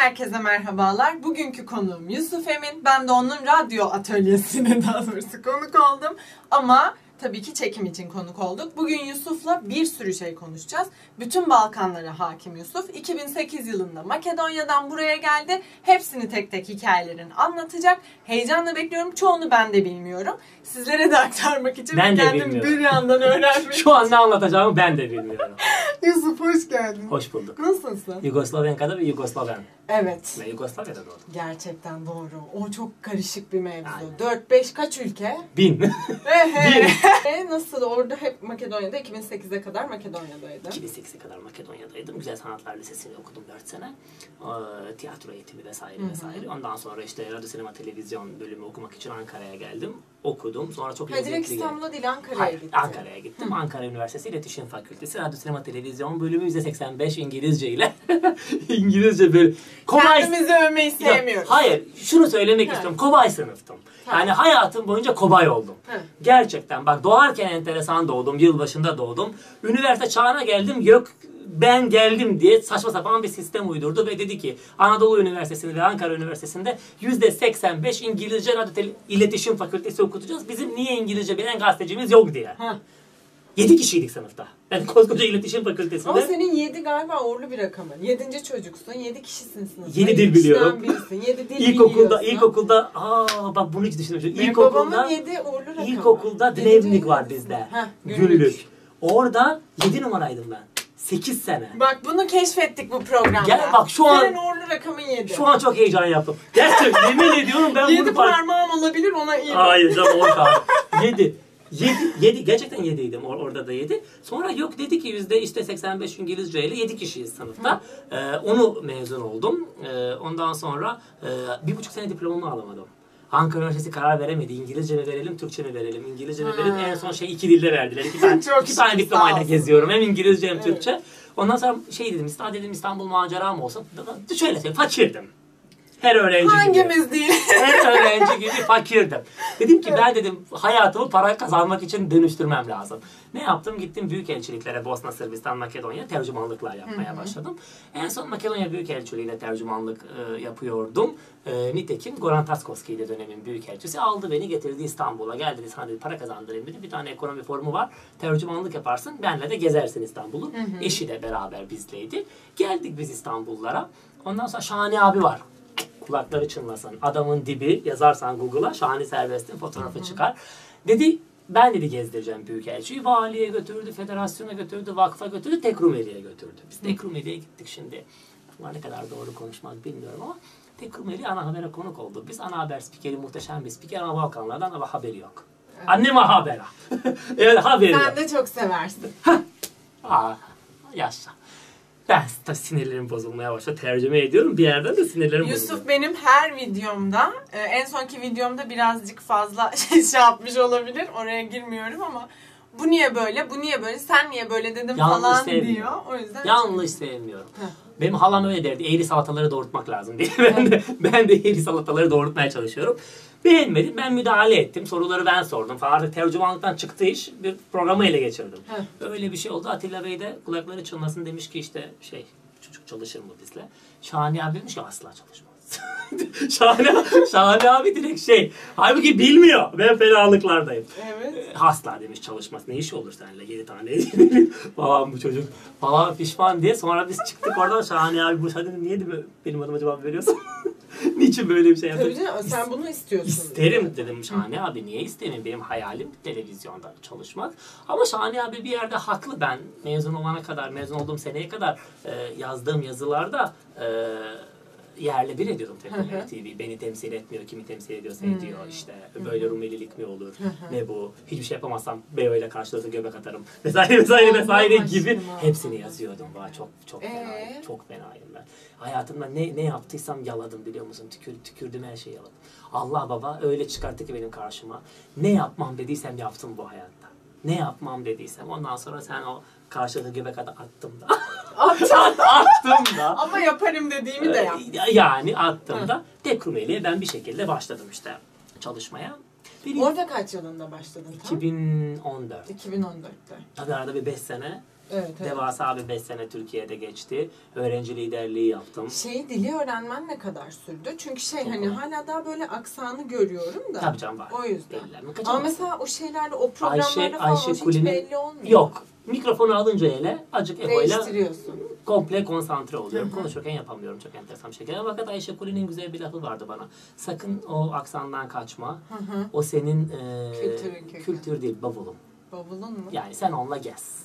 herkese merhabalar. Bugünkü konuğum Yusuf Emin. Ben de onun radyo atölyesine daha doğrusu konuk oldum. Ama tabii ki çekim için konuk olduk. Bugün Yusuf'la bir sürü şey konuşacağız. Bütün Balkanlara hakim Yusuf. 2008 yılında Makedonya'dan buraya geldi. Hepsini tek tek hikayelerini anlatacak. Heyecanla bekliyorum. Çoğunu ben de bilmiyorum. Sizlere de aktarmak için Ben de kendim bilmiyorum. bir yandan öğrenmek Şu an ne anlatacağımı ben de bilmiyorum. Yusuf hoş geldin. Hoş bulduk. Nasılsın? Yugoslaven kadar bir Yugoslaven. Evet. Ben Yugoslavya'da doğdum. Gerçekten doğru. O çok karışık bir mevzu. Aynen. 4-5 kaç ülke? Bin. Ehe. E, Nasıl orada hep Makedonya'da 2008'e kadar Makedonya'daydın. 2008'e kadar Makedonya'daydım. Güzel Sanatlar Lisesi'nde okudum 4 sene. Ee, tiyatro eğitimi vesaire vesaire. Ondan sonra işte radyo sinema televizyon bölümü okumak için Ankara'ya geldim. Okudum. Sonra çok direkt lezzetli geldi. İstanbul'a değil Ankara'ya Hayır, gittin. Ankara'ya gittim. Ankara Üniversitesi İletişim Fakültesi Radyo Sinema Televizyon bölümü %85 İngilizce ile. İngilizce böyle kolay Kendimizi övmeyi Ya, sevmiyoruz. hayır, şunu söylemek Ha. istiyorum. Kobay sınıftım. Ha. Yani hayatım boyunca kobay oldum. Ha. Gerçekten bak doğarken enteresan doğdum, yılbaşında doğdum. Üniversite çağına geldim, yok ben geldim diye saçma sapan bir sistem uydurdu ve dedi ki Anadolu Üniversitesi'nde ve Ankara Üniversitesi'nde %85 İngilizce Radyo İletişim Fakültesi okutacağız. Bizim niye İngilizce bilen gazetecimiz yok diye. Ha. 7 kişiydik sınıfta. Ben koskoca İletişim Fakültesi'nde. Ama senin 7 galiba uğurlu bir rakamın. 7. çocuksun, 7 kişisin sınıfta. Yedi dil Yedi kişiden biliyorum. Birisin. 7 dil İlkokulda, biliyorsun. ilkokulda, aa bak bunu hiç düşünmemiştim. İlkokulda, babamın 7 uğurlu rakamı. İlkokulda Drevnik var bizde. Heh, günlük. Orada 7 numaraydım ben. 8 sene. Bak bunu keşfettik bu programda. Gel bak şu an- Senin uğurlu rakamın 7. Şu an çok heyecan yaptım. Gerçekten yemin ediyorum ben 7 bunu fark... parmağım olabilir ona iyi. Hayır canım 10 kaldı. 7. 7, 7 gerçekten 7'ydim Or- orada da 7. Sonra yok dedi ki yüzde işte 85 İngilizce ile 7 kişiyiz sınıfta. Ee, onu mezun oldum. Ee, ondan sonra e, bir buçuk sene diplomamı alamadım. Ankara Üniversitesi karar veremedi. İngilizce mi verelim, Türkçe mi verelim? İngilizce mi verelim? Ha. En son şey iki dilde verdiler. İki tane, Çok iki tane diplomayla geziyorum. Hem İngilizce hem Evet. Türkçe. Ondan sonra şey dedim, İstanbul dedim İstanbul macera mı olsun? Şöyle söyleyeyim, fakirdim. Her öğrenci gibi. Hangimiz değil? Her öğrenci gibi fakirdim. Dedim ki ben dedim hayatımı para kazanmak için dönüştürmem lazım. Ne yaptım? Gittim büyükelçiliklere Bosna, Sırbistan, Makedonya tercümanlıklar yapmaya başladım. En son Makedonya Büyükelçiliğiyle tercümanlık e, yapıyordum. E, nitekim Goran Taskovski'ydi dönemin büyükelçisi. Aldı beni getirdi İstanbul'a. Gel dedi sana dedi para kazandırayım dedi. Bir tane ekonomi formu var. Tercümanlık yaparsın. Benle de gezersin İstanbul'u. Eşi de beraber bizleydi. Geldik biz İstanbullara. Ondan sonra Şahane abi var kulakları çınlasın. Adamın dibi yazarsan Google'a Şahane Serbest'in fotoğrafı çıkar. Dedi ben dedi gezdireceğim Büyükelçiyi. Valiye götürdü, federasyona götürdü, vakfa götürdü, Tekrumeli'ye götürdü. Biz Tekrumeli'ye gittik şimdi. Bunlar ne kadar doğru konuşmak bilmiyorum ama Tekrumeli ana habere konuk oldu. Biz ana haber spikeri muhteşem bir spiker ama Balkanlardan ama haberi yok. Anneme habera. evet haberi yok. Sen de çok seversin. Aa, yaşa. Ben sinirlerim bozulmaya başladı. Tercüme ediyorum. Bir yerden de sinirlerim bozuluyor. Yusuf benim her videomda, e, en sonki videomda birazcık fazla şey yapmış olabilir. Oraya girmiyorum ama bu niye böyle, bu niye böyle, sen niye böyle dedim Yanlış falan sevmiyorum. diyor. O yüzden Yanlış sevmiyorum. Heh. Benim halam öyle derdi. Eğri salataları doğurtmak lazım diye. Ben de, ben de eğri salataları doğurtmaya çalışıyorum. Beğenmedim. Ben müdahale ettim. Soruları ben sordum falan. Artık tercümanlıktan çıktı iş. Bir programı ele geçirdim. Heh. Öyle bir şey oldu. Atilla Bey de kulakları çınlasın demiş ki işte şey çocuk çalışır mı bizle? Şahane abi demiş ki asla çalışmaz. Şahane, Şahane abi direkt şey. Halbuki bilmiyor. Ben fenalıklardayım. Evet. Asla demiş çalışmaz. Ne işi olur seninle? Yedi tane falan bu çocuk falan pişman diye. Sonra biz çıktık oradan Şahane abi bu dedim niye benim adıma cevap veriyorsun? Niçin böyle bir şey Tabii yaptın? canım, sen bunu istiyorsun. İsterim dedim Şahane abi niye istemeyeyim benim hayalim televizyonda çalışmak. Ama Şahane abi bir yerde haklı ben mezun olana kadar mezun olduğum seneye kadar e, yazdığım yazılarda e, yerle bir ediyordum Teknoloji TV. Beni temsil etmiyor, kimi temsil ediyorsa ediyor işte. Böyle Rumelilik mi olur, ne bu, hiçbir şey yapamazsam Beo ile karşılıklı göbek atarım vesaire vesaire vesaire aşkına. gibi hepsini yazıyordum. Vay çok çok Ee? fenayım, çok fenayım ben. Hayatımda ne ne yaptıysam yaladım biliyor musun? Tükür, tükürdüm her şeyi yaladım. Allah baba öyle çıkarttı ki benim karşıma. Ne yapmam dediysem yaptım bu hayatta. Ne yapmam dediysem. Ondan sonra sen o karşılıklı göbek attım da. attım da. Ama yaparım dediğimi de. Ee, Yani attım da. Tekrumeli'ye ben bir şekilde başladım işte çalışmaya. Bir Orada kaç yılında başladın tam? 2014. 2014'te. Tabii arada bir 5 sene Evet, evet. Devasa bir 5 sene Türkiye'de geçti. Öğrenci liderliği yaptım. Şey dili öğrenmen ne kadar sürdü? Çünkü şey Çok hani var. hala daha böyle aksanı görüyorum da. Tabii canım var. O yüzden. Ama mesela o şeylerde o programlarda Ayşe, falan Ayşe hiç Kuli'nin belli olmuyor. yok. Mikrofonu alınca ele acık Değiştiriyorsun. komple konsantre oluyorum. Konuşurken yapamıyorum çok enteresan bir şekilde. Fakat Ayşe Kuli'nin güzel bir lafı vardı bana. Sakın o aksandan kaçma. Hı hı. O senin e, Kültürün kökü. kültür değil bavulun. Bavulun mu? Yani sen onunla gez.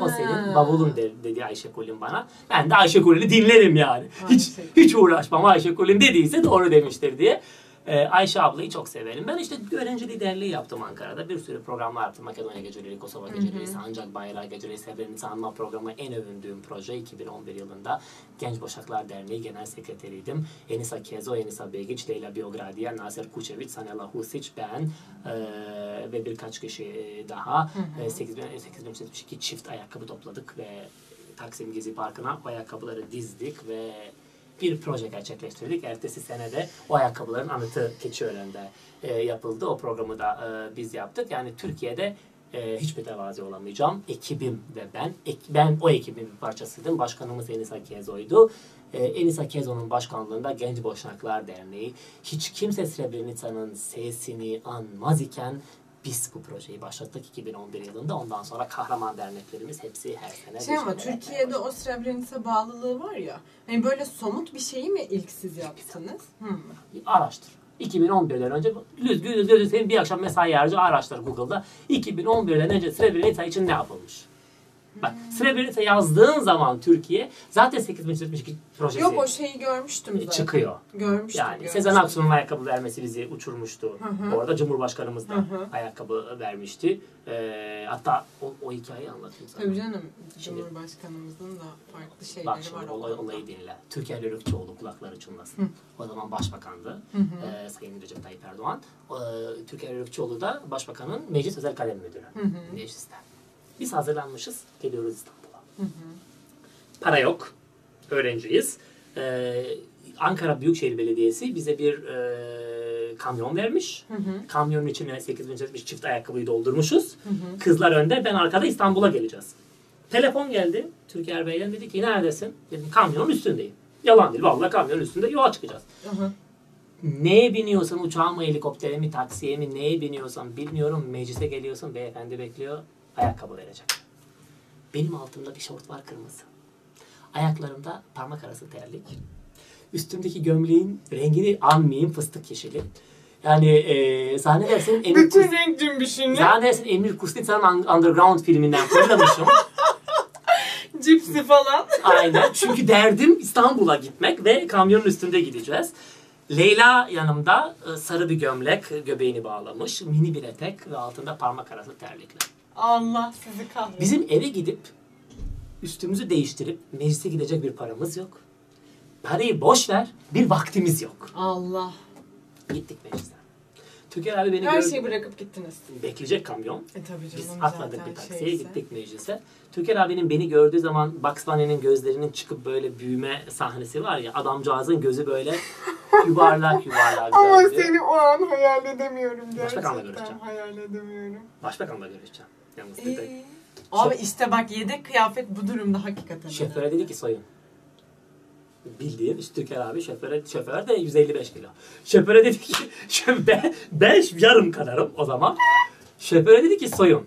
O senin bavulun de- dedi Ayşe Kulin bana. Ben de Ayşe Kulin'i dinlerim yani. Hiç hiç uğraşmam Ayşe Kulin dediyse doğru demiştir diye. Ee, Ayşe ablayı çok severim. Ben işte öğrenci liderliği yaptım Ankara'da. Bir sürü programlar yaptım. Makedonya Geceleri, Kosova Geceleri, Sancak Bayrağı Geceleri, Srebrenica Anma Programı en övündüğüm proje 2011 yılında Genç Boşaklar Derneği Genel Sekreteriydim. Enisa Kezo, Enisa Begiç, Leyla Biogradiya, Nasir Kuçeviç, Sanela Husic, ben eee, ve birkaç kişi daha e, 8000 8072 çift ayakkabı topladık ve Taksim Gezi Parkı'na ayakkabıları dizdik ve bir proje gerçekleştirdik. Ertesi senede o ayakkabıların anıtı Keçiören'de e, yapıldı. O programı da e, biz yaptık. Yani Türkiye'de e, hiç mütevazi olamayacağım. Ekibim ve ben. Ek- ben o ekibin bir parçasıydım. Başkanımız Enisa Kezo'ydu. E, Enisa Kezo'nun başkanlığında Genç Boşnaklar Derneği hiç kimse Srebrenica'nın sesini anmaz iken biz bu projeyi başlattık 2011 yılında. Ondan sonra kahraman derneklerimiz hepsi her sene. Şey ama Türkiye'de o Srebrenica bağlılığı var ya. Hani böyle somut bir şeyi mi ilk siz yaptınız? Hı. araştır. 2011'den önce yüz yüz senin bir akşam mesai harcı araştır Google'da. 2011'den önce Srebrenica için ne yapılmış? Bak Srebrenica yazdığın zaman Türkiye zaten 8072 projesi Yok o şeyi görmüştüm zaten. çıkıyor. Görmüştüm. Yani görmüştüm. Sezen Aksu'nun ayakkabı vermesi bizi uçurmuştu. hı. Orada Cumhurbaşkanımız da Hı hı. ayakkabı vermişti. Ee, hatta o, o hikayeyi anlatayım sana. Tabii canım. Şimdi- Cumhurbaşkanımızın da farklı şeyleri Bak var. şimdi o olay, olayı dinle. Türkiye Lörükçoğlu kulakları çınlasın. Hı. O zaman başbakandı. Hı hı. Ee, Sayın Recep Tayyip Erdoğan. Ee, Türkiye Lörükçoğlu da başbakanın meclis özel kalem müdürü. Hı hı. Mecliste. Biz hazırlanmışız. Geliyoruz İstanbul'a. Hı hı. Para yok. Öğrenciyiz. Ee, Ankara Büyükşehir Belediyesi bize bir e, kamyon vermiş. Hı hı. Kamyonun içine 8070 çift ayakkabıyı doldurmuşuz. Hı hı. Kızlar önde, ben arkada İstanbul'a geleceğiz. Telefon geldi. Türker Bey'den dedi ki neredesin? Dedim kamyonun üstündeyim. Yalan değil. Vallahi kamyonun üstünde yola çıkacağız. Hı hı. Neye biniyorsan uçağa mı, helikoptere mi, taksiye mi, neye biniyorsan bilmiyorum. Meclise geliyorsun, beyefendi bekliyor. Ayakkabı verecek. Benim altımda bir şort var kırmızı. Ayaklarımda parmak arası terlik. Üstümdeki gömleğin rengini anmayayım fıstık yeşili. Yani e, zannedersin Emir, Bütün Kus- renk cümbüşünü. zannedersin Emir Kustitsa'nın Underground filminden fırlamışım. Cipsi falan. Aynen. Çünkü derdim İstanbul'a gitmek ve kamyonun üstünde gideceğiz. Leyla yanımda e, sarı bir gömlek, göbeğini bağlamış, mini bir etek ve altında parmak arası terlikler. Allah sizi kahretsin. Bizim eve gidip üstümüzü değiştirip meclise gidecek bir paramız yok. Parayı boş ver, bir vaktimiz yok. Allah. Gittik meclise. Türker abi beni Her gördü. şeyi bırakıp gittiniz. Bekleyecek kamyon. E tabii Biz canım atladık zaten bir taksiye şeyse. gittik meclise. Türker abinin beni gördüğü zaman Bugs Bunny'nin gözlerinin çıkıp böyle büyüme sahnesi var ya adamcağızın gözü böyle yuvarlak yuvarlak Ama seni o an hayal edemiyorum gerçekten. Başbakanla görüşeceğim. Hayal edemiyorum. Başbakanla görüşeceğim. Yalnız bir tek. Ee, abi işte bak yedek kıyafet bu durumda hakikaten. Önemli. dedi ki soyun. Bildiğin işte Türker abi şoföre, şoför de 155 kilo. Şoföre dedi ki şö- ben, ben yarım kadarım o zaman. Şoföre dedi ki soyun.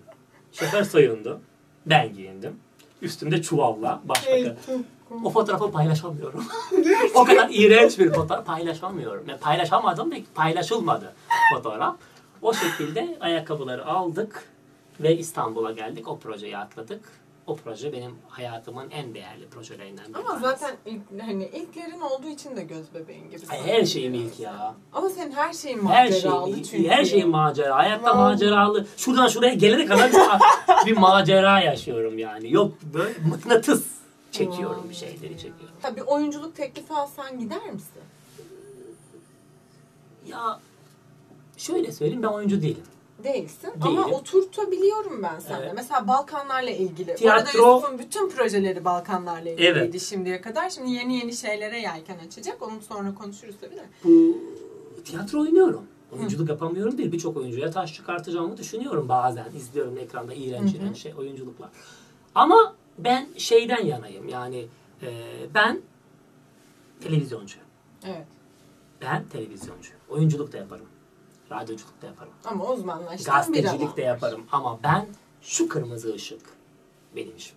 Şoför soyundu. Ben giyindim. Üstümde çuvalla çok O fotoğrafı paylaşamıyorum. o kadar iğrenç bir fotoğraf paylaşamıyorum. Yani paylaşamadım ve paylaşılmadı fotoğraf. O şekilde ayakkabıları aldık ve İstanbul'a geldik. O projeyi atladık. O proje benim hayatımın en değerli projelerinden biri. Ama zaten ilk, hani ilklerin olduğu için de göz bebeğin gibi. her şeyim ilk ya. Ama senin her şeyin Her maceralı şeyim, çünkü. her şeyim macera. Hayatta Vallahi. maceralı. Şuradan şuraya gelene kadar bir, bir macera yaşıyorum yani. Yok böyle mıknatıs çekiyorum bir şeyleri çekiyorum. Tabii oyunculuk teklifi alsan gider misin? Ya şöyle söyleyeyim ben oyuncu değilim. Değilsin. Değilim. Ama oturtabiliyorum ben seninle. Evet. Mesela Balkanlarla ilgili. Bu Tiyatro- arada Yusuf'un bütün projeleri Balkanlarla ilgiliydi Evet. şimdiye kadar. Şimdi yeni yeni şeylere yelken açacak. Onu sonra konuşuruz tabii de. Bu tiyatro oynuyorum. Oyunculuk yapamıyorum değil. Birçok oyuncuya taş çıkartacağımı düşünüyorum bazen. İzliyorum ekranda iğrenç hı. iğrenç şey, oyunculuklar. Ama Ben şeyden yanayım yani e, ben televizyoncu. Evet. Ben televizyoncu. Oyunculuk da yaparım. Radyoculuk da yaparım. Ama uzmanlaştığın bir Gazetecilik de yaparım. Ama ben şu kırmızı ışık benim işim.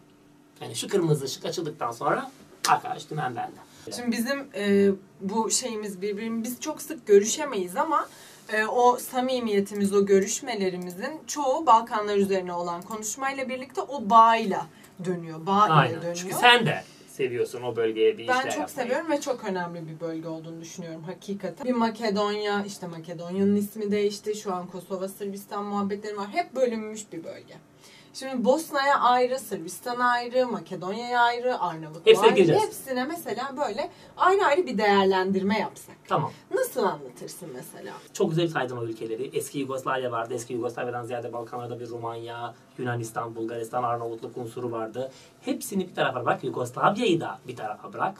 Yani şu kırmızı ışık açıldıktan sonra arkadaş dümen bende. Şimdi bizim e, bu şeyimiz birbirimiz biz çok sık görüşemeyiz ama e, o samimiyetimiz, o görüşmelerimizin çoğu Balkanlar üzerine olan konuşmayla birlikte o bağıyla dönüyor. Bağ ile Aynen. dönüyor. Çünkü sen de seviyorsun o bölgeye bir Ben işler çok yapmayı. seviyorum ve çok önemli bir bölge olduğunu düşünüyorum hakikaten. Bir Makedonya, işte Makedonya'nın ismi değişti. Şu an Kosova, Sırbistan muhabbetleri var. Hep bölünmüş bir bölge. Şimdi Bosna'ya ayrı, Sırbistan'a ayrı, Makedonya'ya ayrı, Arnavutluğa ayrı. gireceğiz. Hepsine mesela böyle ayrı ayrı bir değerlendirme yapsak. Tamam. Nasıl anlatırsın mesela? Çok güzel saydın o ülkeleri. Eski Yugoslavya vardı. Eski Yugoslavya'dan ziyade Balkanlarda bir Romanya, Yunanistan, Bulgaristan, Arnavutluk unsuru vardı. Hepsini bir tarafa bırak. Yugoslavya'yı da bir tarafa bırak.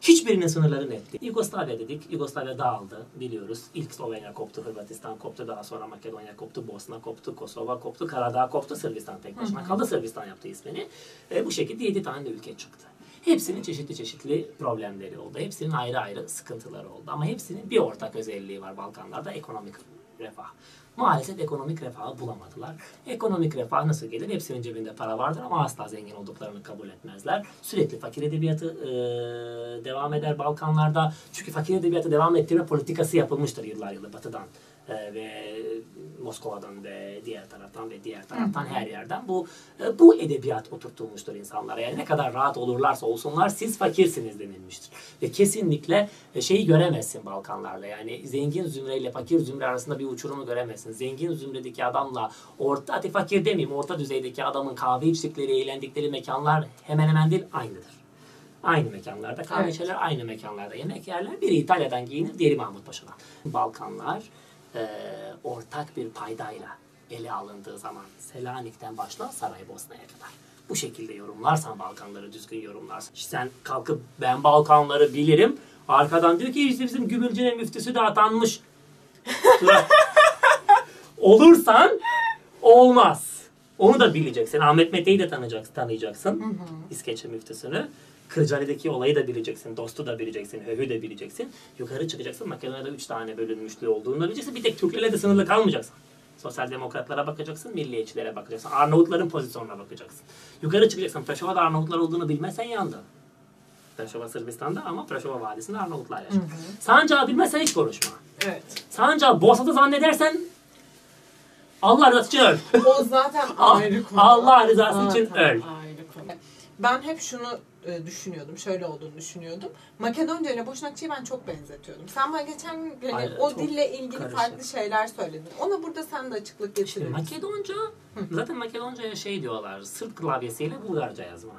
Hiçbirinin sınırları netti. Yugoslavya dedik. Yugoslavya dağıldı biliyoruz. İlk Slovenya koptu, Hırvatistan koptu, daha sonra Makedonya koptu, Bosna koptu, Kosova koptu, Karadağ koptu, Sırbistan tek başına kaldı. Sırbistan yaptı ismini. E, bu şekilde 7 tane de ülke çıktı. Hepsinin çeşitli çeşitli problemleri oldu. Hepsinin ayrı ayrı sıkıntıları oldu. Ama hepsinin bir ortak özelliği var Balkanlarda ekonomik refah. Maalesef ekonomik refahı bulamadılar. Ekonomik refah nasıl gelir? Hepsinin cebinde para vardır ama asla zengin olduklarını kabul etmezler. Sürekli fakir edebiyatı e, devam eder Balkanlarda. Çünkü fakir edebiyatı devam ettirme politikası yapılmıştır yıllar yılı batıdan e, ve Moskova'dan ve diğer taraftan ve diğer taraftan her yerden bu e, bu edebiyat oturtulmuştur insanlara. Yani ne kadar rahat olurlarsa olsunlar siz fakirsiniz denilmiştir. Ve kesinlikle e, şeyi göremezsin Balkanlarla. Yani zengin zümreyle fakir zümre arasında bir uçurumu göremezsin. Zengin zümredeki adamla orta, hadi fakir demeyeyim orta düzeydeki adamın kahve içtikleri, eğlendikleri mekanlar hemen hemen değil aynıdır. Aynı mekanlarda kahve Evet. içerler, aynı mekanlarda yemek yerler. Biri İtalya'dan giyinir, diğeri Mahmut Paşa'dan. Balkanlar e, ortak bir paydayla ele alındığı zaman Selanik'ten başla Saraybosna'ya kadar. Bu şekilde yorumlarsan Balkanları düzgün yorumlarsan. İşte sen kalkıp ben Balkanları bilirim. Arkadan diyor ki işte bizim Gümülcine müftüsü de atanmış. Olursan olmaz. Onu da bileceksin. Ahmet Mete'yi de tanıyacaksın. tanıyacaksın. İskeçe müftüsünü. Kırcaali'deki olayı da bileceksin. Dostu da bileceksin. Höhü de bileceksin. Yukarı çıkacaksın. Makedonya'da üç tane bölünmüşlüğü olduğunu da bileceksin. Bir tek Türklerle de sınırlı kalmayacaksın. Sosyal demokratlara bakacaksın, milliyetçilere bakacaksın. Arnavutların pozisyonuna bakacaksın. Yukarı çıkacaksın. Prešova'da Arnavutlar olduğunu bilmezsen yandın. Prešova Sırbistan'da ama Prešova Vadisi'nde Arnavutlar yaşar. Sancağı bilmezsen hiç konuşma. Evet. Sancağı Bosna'da zannedersen Allah rızası için öl. O zaten ayrı konu. Allah rızası için öl. Ayrı konu. Ben hep şunu e, düşünüyordum, şöyle olduğunu düşünüyordum. Makedonca ile Boşnakçı'yı ben çok benzetiyordum. Sen bana geçen gün hani Ay, o dille ilgili karışık. farklı şeyler söyledin. Ona burada sen de açıklık getirir misin? Makedonca, zaten Makedonca'ya şey diyorlar, Sırp klavyesiyle Bulgarca yazma.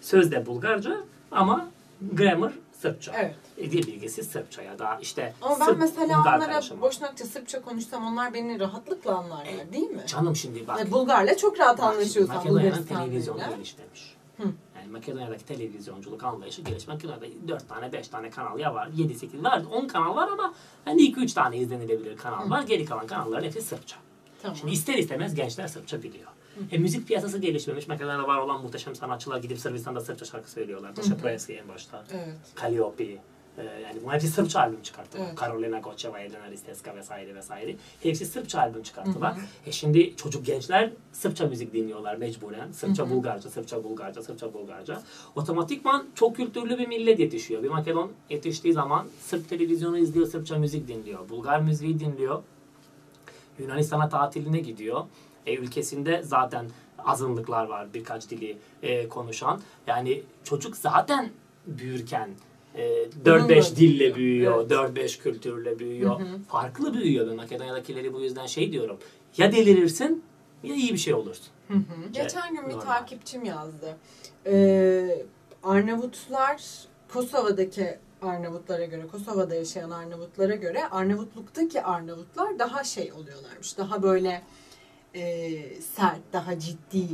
Sözde Bulgarca ama grammar Sırpça. Evet. E, dil bilgisi Sırpça ya da işte Ama ben Sırp, mesela Bulgar onlara karışımı. Boşnakça, Sırpça konuşsam onlar beni rahatlıkla anlarlar değil mi? Canım şimdi bak. Yani Bulgarla çok rahat bak anlaşıyorsan Makedonya'nın televizyonu gelişmemiş. Yani Makedonya'daki televizyonculuk anlayışı gelişmiş. Makedonya'da 4 tane 5 tane kanal ya var 7 8 var 10 kanal var ama hani 2 3 tane izlenilebilir kanal var. Geri kalan kanalların hepsi Sırpça. Tamam. Şimdi ister istemez gençler Sırpça biliyor. E, müzik piyasası gelişmemiş. Makedonya'da var olan muhteşem sanatçılar gidip Sırbistan'da Sırpça şarkı söylüyorlar. Tasha Proeski en başta. Evet. Calliope. E, yani bunlar Sırpça albüm çıkarttılar. Evet. Karolina Goçeva, Elena Risteska vesaire vesaire. Hepsi Sırpça albüm çıkarttılar. E şimdi çocuk gençler Sırpça müzik dinliyorlar mecburen. Sırpça Bulgarca, Sırpça Bulgarca, Sırpça Bulgarca. Otomatikman çok kültürlü bir millet yetişiyor. Bir Makedon yetiştiği zaman Sırp televizyonu izliyor, Sırpça müzik dinliyor. Bulgar müziği dinliyor. Yunanistan'a tatiline gidiyor. E, ülkesinde zaten azınlıklar var birkaç dili e, konuşan. Yani çocuk zaten büyürken 4-5 Bununla dille büyüyor. Evet. 4-5 kültürle büyüyor. Farklı büyüyor. Ben Makedonya'dakileri bu yüzden şey diyorum. Ya delirirsin ya iyi bir şey olursun. Geçen gün bir Normal. takipçim yazdı. Ee, Arnavutlar Kosova'daki Arnavutlara göre, Kosova'da yaşayan Arnavutlara göre Arnavutluktaki Arnavutlar daha şey oluyorlarmış. Daha böyle e, sert, daha ciddi,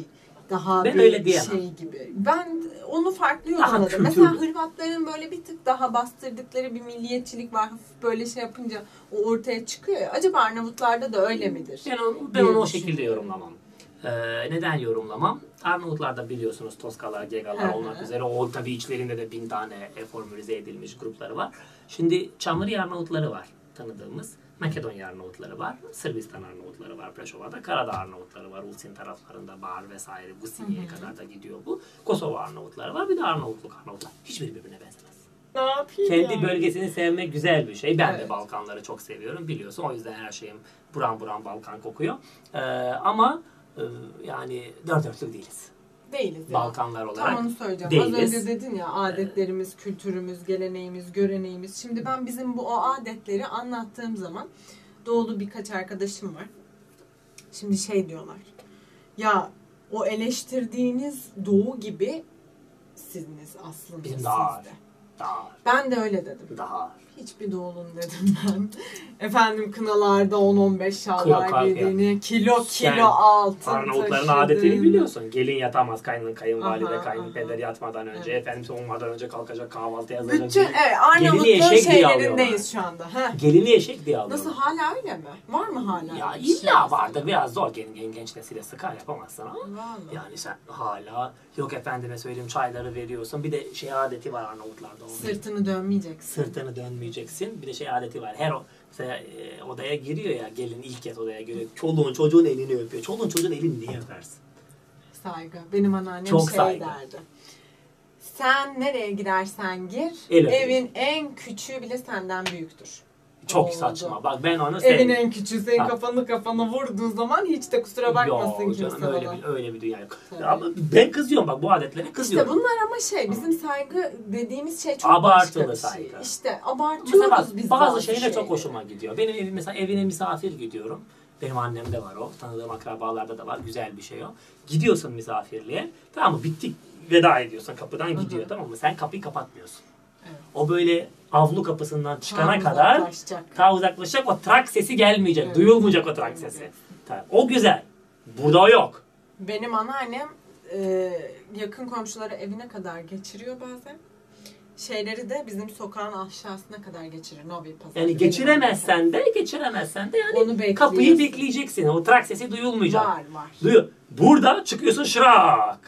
daha Ben bir öyle diyemem. şey gibi. Ben onu farklı Daha yorumladım. kültürlü. Mesela Hırvatların böyle bir tık daha bastırdıkları bir milliyetçilik var. Hafif böyle şey yapınca o ortaya çıkıyor ya. Acaba Arnavutlarda da öyle midir? Ben, onu, ben onu o şekilde yorumlamam. Ee, neden yorumlamam? Arnavutlarda biliyorsunuz Toskalar, Gegalar olmak üzere o tabii içlerinde de bin tane e, formülize edilmiş grupları var. Şimdi Çamlıri Arnavutları var tanıdığımız. Makedonya Arnavutları var. Sırbistan Arnavutları var Preşova'da. Karadağ Arnavutları var. Ulsin taraflarında Bar vesaire. Gusinye'ye kadar da gidiyor bu. Kosova Arnavutları var. Bir de Arnavutluk Arnavutlar. Hiçbiri birbirine benzemez. Ne yapayım Kendi yani? bölgesini sevmek güzel bir şey. Ben de Evet. Balkanları çok seviyorum biliyorsun. O yüzden her şeyim buram buram Balkan kokuyor. Ee, ama e, yani dört dörtlük değiliz. Değiliz ya. Balkanlar olarak. Tam onu söyleyeceğim. Az değiliz. önce dedin ya adetlerimiz, kültürümüz, geleneğimiz, göreneğimiz. Şimdi ben bizim bu o adetleri anlattığım zaman doğulu birkaç arkadaşım var. Şimdi şey diyorlar. Ya o eleştirdiğiniz doğu gibi siziniz aslında Bizim sizde. daha Daha, Ben de öyle dedim. daha. Hiçbir doğulun dedim ben. Efendim kınalarda 10-15 şalvar Kilo- giydiğini, kilo kilo altın Arnavutların adetini biliyorsun. Gelin yatamaz kaynın kayınvalide, kayınpeder yatmadan önce, Evet. efendim soğumadan önce kalkacak kahvaltı hazırlayacak. Bütün evet Arnavutluğun şeylerindeyiz şu anda. Heh. Gelini eşek diye alıyorlar. Nasıl hala öyle mi? Var mı hala? Ya bir şey? illa vardı biraz zor genç, genç, genç nesile sıkar yapamazsın ama. Vallahi. Yani sen hala yok efendime söyleyeyim çayları veriyorsun. Bir de şey adeti var Arnavutlarda. Onun Sırtını dönmeyeceksin. sırtını dönmeyeceksin. Bir de şey adeti var. Her o mesela e, odaya giriyor ya gelin ilk kez odaya giriyor. Çoluğun çocuğun elini öpüyor. Çoluğun çocuğun elini niye öpersin? Saygı. Benim anneannem Çok şey saygı. derdi. Sen nereye girersen gir, El evin en küçüğü bile senden büyüktür. Çok Oldu. saçma. Bak ben onu Evin sevmiyorum. en küçüğü senin kafanı kafana vurduğu zaman hiç de kusura bakmasın kimse canım öyle bana. bir, öyle bir dünya yok. Tabii. Ama ben kızıyorum bak bu adetlere İşte kızıyorum. bunlar ama şey bizim saygı dediğimiz şey çok Abartılı başka bir şey. saygı. İşte abartıyoruz bak, biz bazı şeyler çok hoşuma gidiyor. Benim evim mesela evine misafir gidiyorum. Benim annemde var o. Tanıdığım akrabalarda da var. Güzel bir şey o. Gidiyorsun misafirliğe. Tamam mı? Bittik. Veda ediyorsun. Kapıdan gidiyor. Tamam mı? Sen kapıyı kapatmıyorsun. Evet. O böyle avlu kapısından çıkana Tam kadar uzaklaşacak. ta uzaklaşacak. O trak sesi gelmeyecek. Evet. Duyulmayacak o trak sesi. Tamam. O güzel. Burada yok. Benim anneannem e, yakın komşuları evine kadar geçiriyor bazen. Şeyleri de bizim sokağın aşağısına kadar geçirir. Novi pazar. Yani geçiremezsen de geçiremezsen de yani Onu kapıyı bekleyeceksin. O trak sesi duyulmayacak. Var var. Duyuyor. Burada çıkıyorsun şırak.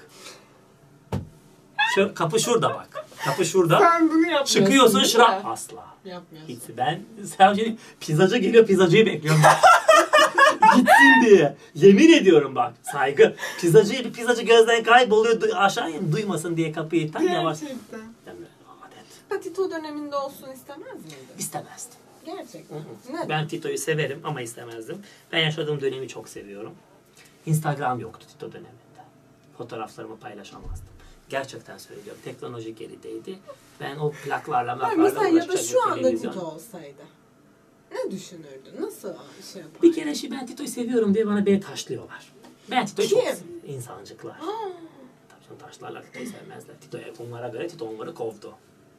Şu, kapı şurada bak. Kapı şurada. Sen bunu yapmıyorsun. Çıkıyorsun mi? Asla. Yapmıyorsun. Hiç. Ben sadece pizzacı geliyor pizzacıyı bekliyorum. Gitsin diye. Yemin ediyorum bak. Saygı. Pizzacı bir pizzacı gözden kayboluyor. Du- aşağı in duymasın diye kapıyı tam yavaş. Gerçekten. Demle. Adet. Patito döneminde olsun istemez miydin? İstemezdim. Gerçekten. Neden? Ben Tito'yu severim ama istemezdim. Ben yaşadığım dönemi çok seviyorum. Instagram yoktu Tito döneminde. Fotoğraflarımı paylaşamazdım. Gerçekten söylüyorum. Teknoloji gerideydi. Ben o plaklarla plaklarla mesela ya da şu anda televizyon. Tito olsaydı. Ne düşünürdün? Nasıl şey yapardın? Bir kere şey ben Tito'yu seviyorum diye bana beni taşlıyorlar. Ben Tito'yu çok. İnsancıklar. Tabii canım taşlarlar Tito'yu sevmezler. Tito'ya onlara göre Tito onları kovdu.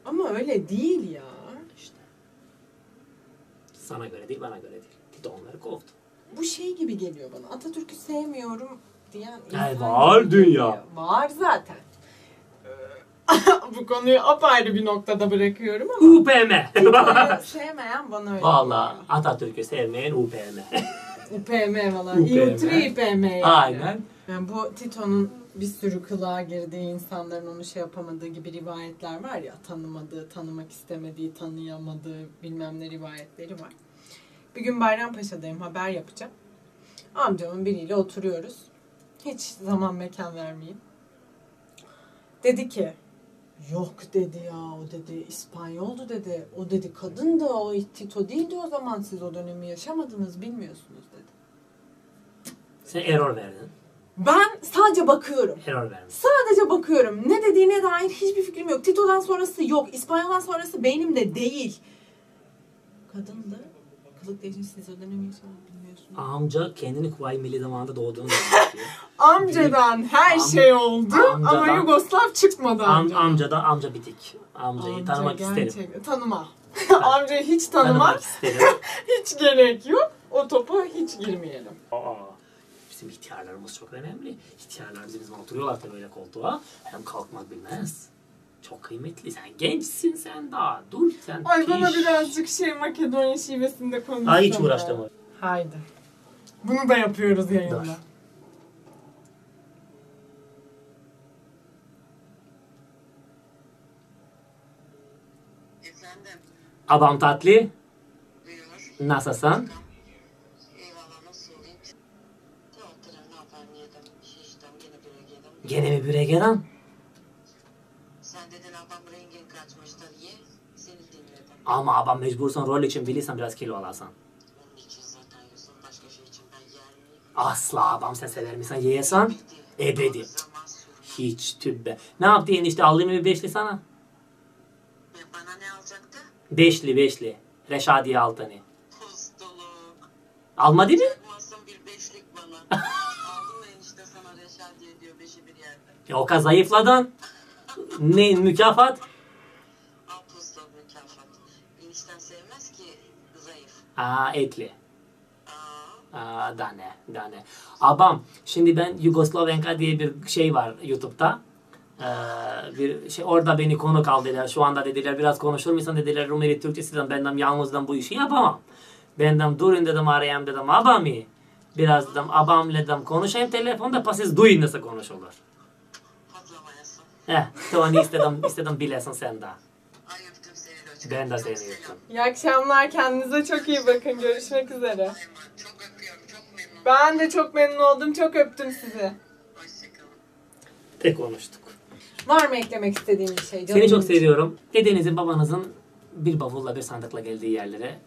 Ama öyle değil ya. İşte. Sana göre değil bana göre değil. Tito onları kovdu. Bu şey gibi geliyor bana. Atatürk'ü sevmiyorum diyen insan var gibi dünya. geliyor. Var zaten. Bu konuyu apayrı bir noktada bırakıyorum ama UPM. Sevmeyen bana öyle Valla Atatürk'ü sevmeyen UPM. UPM falan. UPM. İUTRI UPM yani. Aynen. Yani bu Tito'nun bir sürü kılığa girdiği insanların onu şey yapamadığı gibi rivayetler var ya tanımadığı, tanımak istemediği, tanıyamadığı bilmem ne rivayetleri var. Bir gün Bayrampaşa'dayım haber yapacağım. Amcamın biriyle oturuyoruz. Hiç zaman mekan vermeyeyim. Dedi ki yok dedi ya o dedi İspanyoldu dedi. O dedi kadın da o Tito değildi o zaman siz o dönemi yaşamadınız bilmiyorsunuz dedi. Sen error verdin. Ben sadece bakıyorum. Error vermiş. Sadece bakıyorum. Ne dediğine dair hiçbir fikrim yok. Tito'dan sonrası yok. İspanyol'dan sonrası beynimde değil. Kadındı. Kılık değişmiş siz o dönemi yaşamadınız bilmiyorsunuz. Amca kendini Kuvayi Milli zamanında doğduğunu anlatıyor. Amcadan her Am- şey oldu ama amcadan- Yugoslav çıkmadı Am, amca. amca da amca bitik. Amcayı Amca tanımak isterim. gerçekten- Tanıma. Amcayı hiç Tanımak tanımak isterim. hiç gerek yok. O topa hiç girmeyelim. Aa, bizim ihtiyarlarımız çok önemli. İhtiyarlar bizim oturuyorlar tabii öyle koltuğa. Hem kalkmak bilmez. Çok kıymetli. Sen gençsin sen daha. Dur sen. Ay piş. bana birazcık şey Makedonya şivesinde konuşsana. Ay hiç uğraştım. Haydi. Bunu da yapıyoruz yayında. Dur. Abam tatlı. Buyur. Nasılsın? Gene mi bire gelen? Ama abam mecbursan rol için bilirsen biraz kilo miyim? Asla abam sen sever misin yiyesen? Ebedi. Hiç tübbe. Ne yaptı enişte alayım mı bir beşli sana? Bana ne alacaktı? Beşli beşli. Reşadiye bir beşlik bana. Aldım enişte sana reşadiye diyor beşi bir yerde. E, o kadar zayıfladın. Ne mükafat? Al postuluk mükafat. Enişten sevmez ki Aa etli. Aa, dane, dane. Abam, şimdi ben Yugoslavenka diye bir şey var YouTube'da. Ee, bir şey orada beni konuk al dediler. Şu anda dediler biraz konuşur musun dediler Rumeli Türkçesinden benden yalnızdan bu işi yapamam. Benden durun dedim arayayım dedim abamı. Biraz dedim abamla dedim konuşayım telefonda pa siz duyun nasıl konuşulur. Heh, Tony istedim, istedim bilesin sen de. Ay öptüm seni Loçka. Ben de seni öptüm. İyi akşamlar. Kendinize çok iyi bakın. Görüşmek üzere. Ay, Çok öpüyorum. Çok memnun. Ben de çok memnun oldum. Çok öptüm sizi. Hoşçakalın. Tek konuştuk. Var mı eklemek istediğin bir şey? canım Seni çok için? seviyorum. Dedenizin babanızın bir bavulla bir sandıkla geldiği yerlere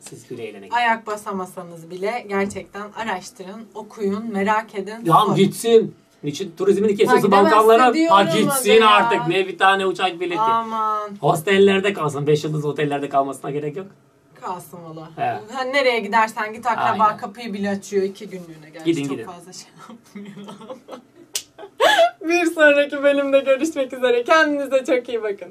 siz güleyle gidin. Ayak basamasanız bile gerçekten araştırın, okuyun, merak edin. Ya sorun. gitsin. Niçin kesiyorsun Bak demezse Balkanlara? Ha gitsin ya. artık. Ne bir tane uçak bileti. Aman Hostellerde kalsın. Beş yıldız otellerde kalmasına gerek yok. kalsın valla. Ha, nereye gidersen git akraba Aynen. kapıyı bile açıyor iki günlüğüne. Gerçi Gidin, çok gidin. fazla şey yapmıyor. bir sonraki bölümde görüşmek üzere. Kendinize çok iyi bakın.